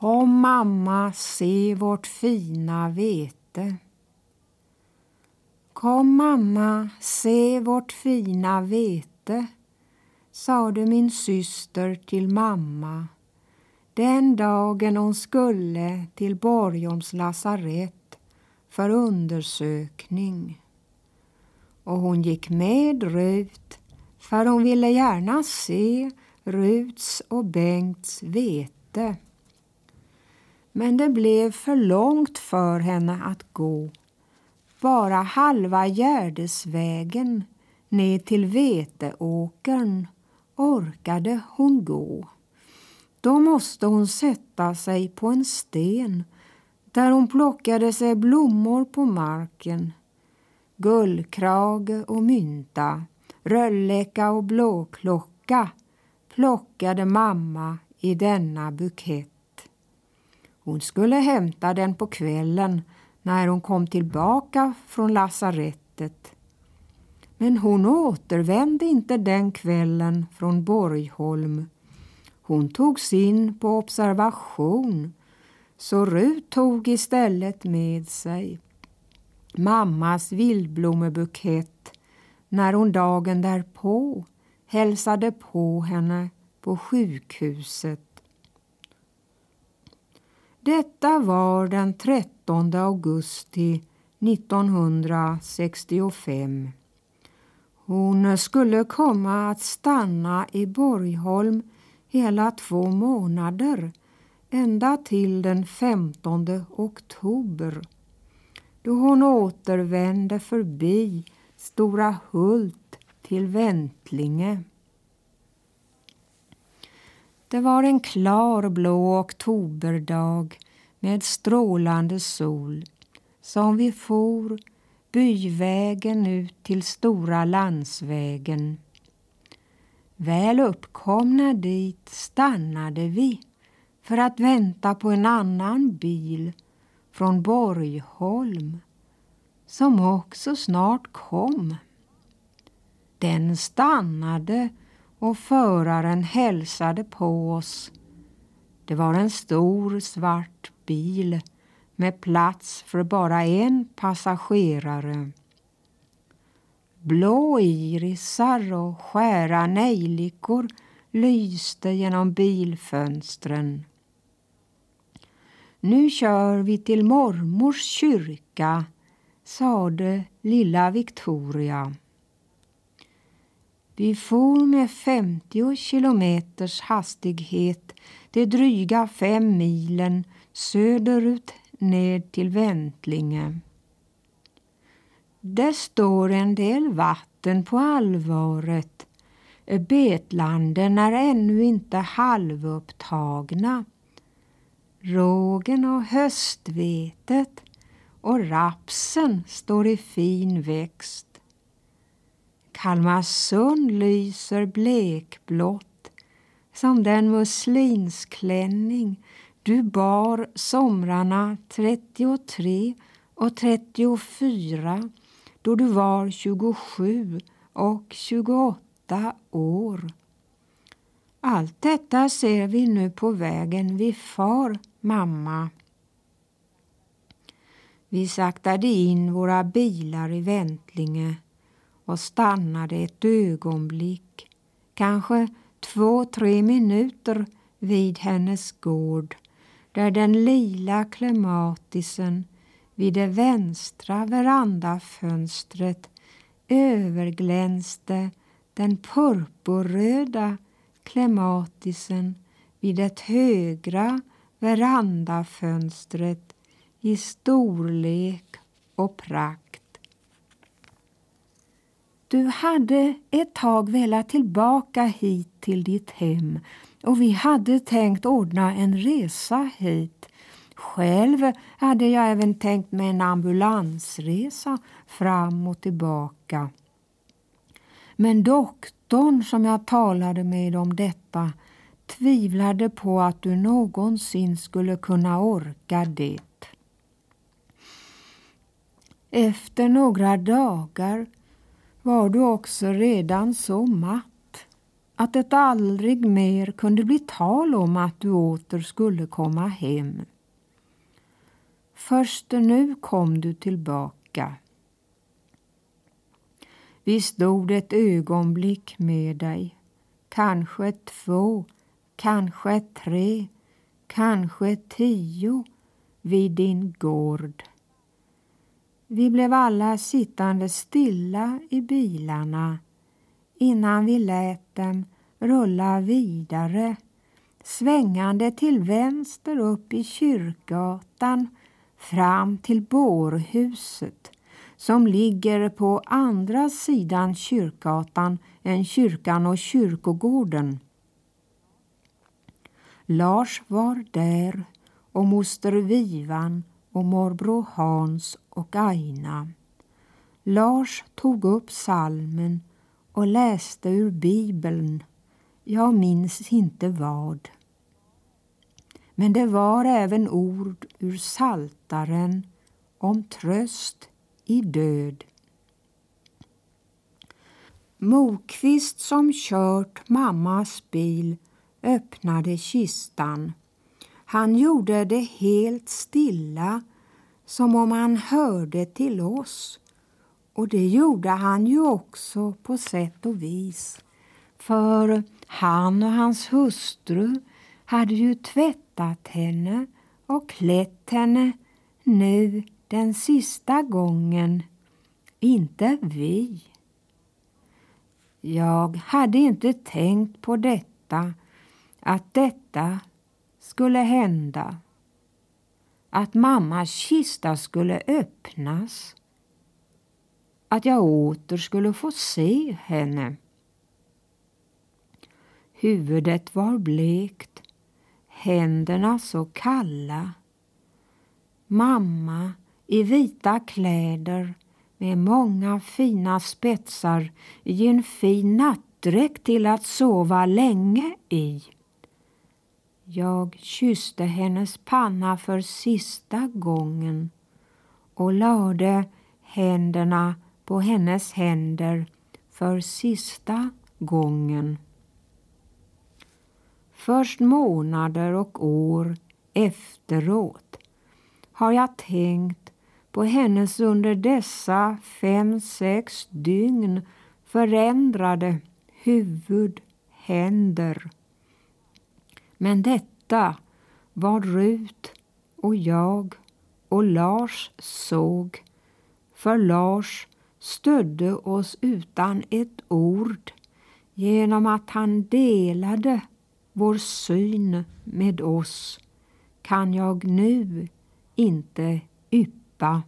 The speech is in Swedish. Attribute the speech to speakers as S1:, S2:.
S1: Kom mamma, se vårt fina vete. Kom mamma, se vårt fina vete, sade min syster till mamma den dagen hon skulle till Borgholms lasarett för undersökning. Och hon gick med Rut för hon ville gärna se Ruts och Bengts vete. Men det blev för långt för henne att gå. Bara halva Gärdesvägen ner till veteåkern orkade hon gå. Då måste hon sätta sig på en sten där hon plockade sig blommor på marken. Guldkrage och mynta, rölleka och blåklocka plockade mamma i denna bukett. Hon skulle hämta den på kvällen när hon kom tillbaka från lasarettet. Men hon återvände inte den kvällen från Borgholm. Hon togs in på observation så Rut tog istället med sig mammas vildblommebukett när hon dagen därpå hälsade på henne på sjukhuset. Detta var den 13 augusti 1965. Hon skulle komma att stanna i Borgholm hela två månader ända till den 15 oktober då hon återvände förbi Stora Hult till Väntlinge. Det var en klar blå oktoberdag med strålande sol som vi for byvägen ut till Stora landsvägen. Väl uppkomna dit stannade vi för att vänta på en annan bil från Borgholm som också snart kom. Den stannade och föraren hälsade på oss. Det var en stor svart bil med plats för bara en passagerare. Blå irisar och skära nejlikor lyste genom bilfönstren. Nu kör vi till mormors kyrka, sade lilla Victoria. Vi for med 50 kilometers hastighet de dryga fem milen söderut ned till Väntlinge. Det står en del vatten på allvaret. Betlanden är ännu inte halvupptagna. Rågen och höstvetet och rapsen står i fin växt. Kalmarsund lyser blekblått som den muslinsklänning du bar somrarna 33 och 34 då du var 27 och 28 år. Allt detta ser vi nu på vägen vi far, mamma. Vi saktade in våra bilar i Väntlinge och stannade ett ögonblick, kanske två, tre minuter vid hennes gård där den lila klematisen vid det vänstra verandafönstret överglänste den purpurröda klematisen vid det högra verandafönstret i storlek och prakt. Du hade ett tag velat tillbaka hit till ditt hem och vi hade tänkt ordna en resa hit. Själv hade jag även tänkt mig en ambulansresa fram och tillbaka. Men doktorn som jag talade med om detta tvivlade på att du någonsin skulle kunna orka det. Efter några dagar var du också redan så matt att det aldrig mer kunde bli tal om att du åter skulle komma hem. Först nu kom du tillbaka. Vi stod ett ögonblick med dig, kanske två, kanske tre, kanske tio vid din gård. Vi blev alla sittande stilla i bilarna innan vi lät dem rulla vidare svängande till vänster upp i kyrkgatan fram till bårhuset som ligger på andra sidan kyrkgatan än kyrkan och kyrkogården. Lars var där och moster Vivan och morbror Hans och Aina. Lars tog upp salmen och läste ur Bibeln. Jag minns inte vad. Men det var även ord ur Saltaren om tröst i död. Mokvist som kört mammas bil öppnade kistan. Han gjorde det helt stilla, som om han hörde till oss. Och det gjorde han ju också på sätt och vis. För han och hans hustru hade ju tvättat henne och klätt henne nu den sista gången. Inte vi. Jag hade inte tänkt på detta, att detta skulle hända. Att mammas kista skulle öppnas. Att jag åter skulle få se henne. Huvudet var blekt, händerna så kalla. Mamma i vita kläder med många fina spetsar i en fin nattdräkt till att sova länge i. Jag kysste hennes panna för sista gången och lade händerna på hennes händer för sista gången. Först månader och år efteråt har jag tänkt på hennes under dessa fem, sex dygn förändrade huvud, händer. Men detta var Rut och jag och Lars såg, för Lars stödde oss utan ett ord genom att han delade vår syn med oss. Kan jag nu inte yppa